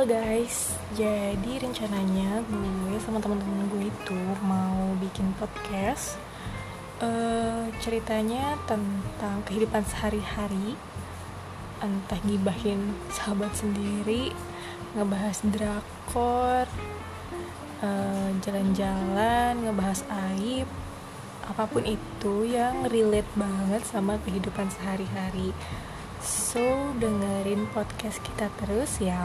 Halo guys, jadi rencananya gue sama teman-teman gue itu mau bikin podcast uh, ceritanya tentang kehidupan sehari-hari, entah gibahin sahabat sendiri, ngebahas drakor, uh, jalan-jalan, ngebahas aib, apa pun itu yang relate banget sama kehidupan sehari-hari. So, dengerin podcast kita terus ya.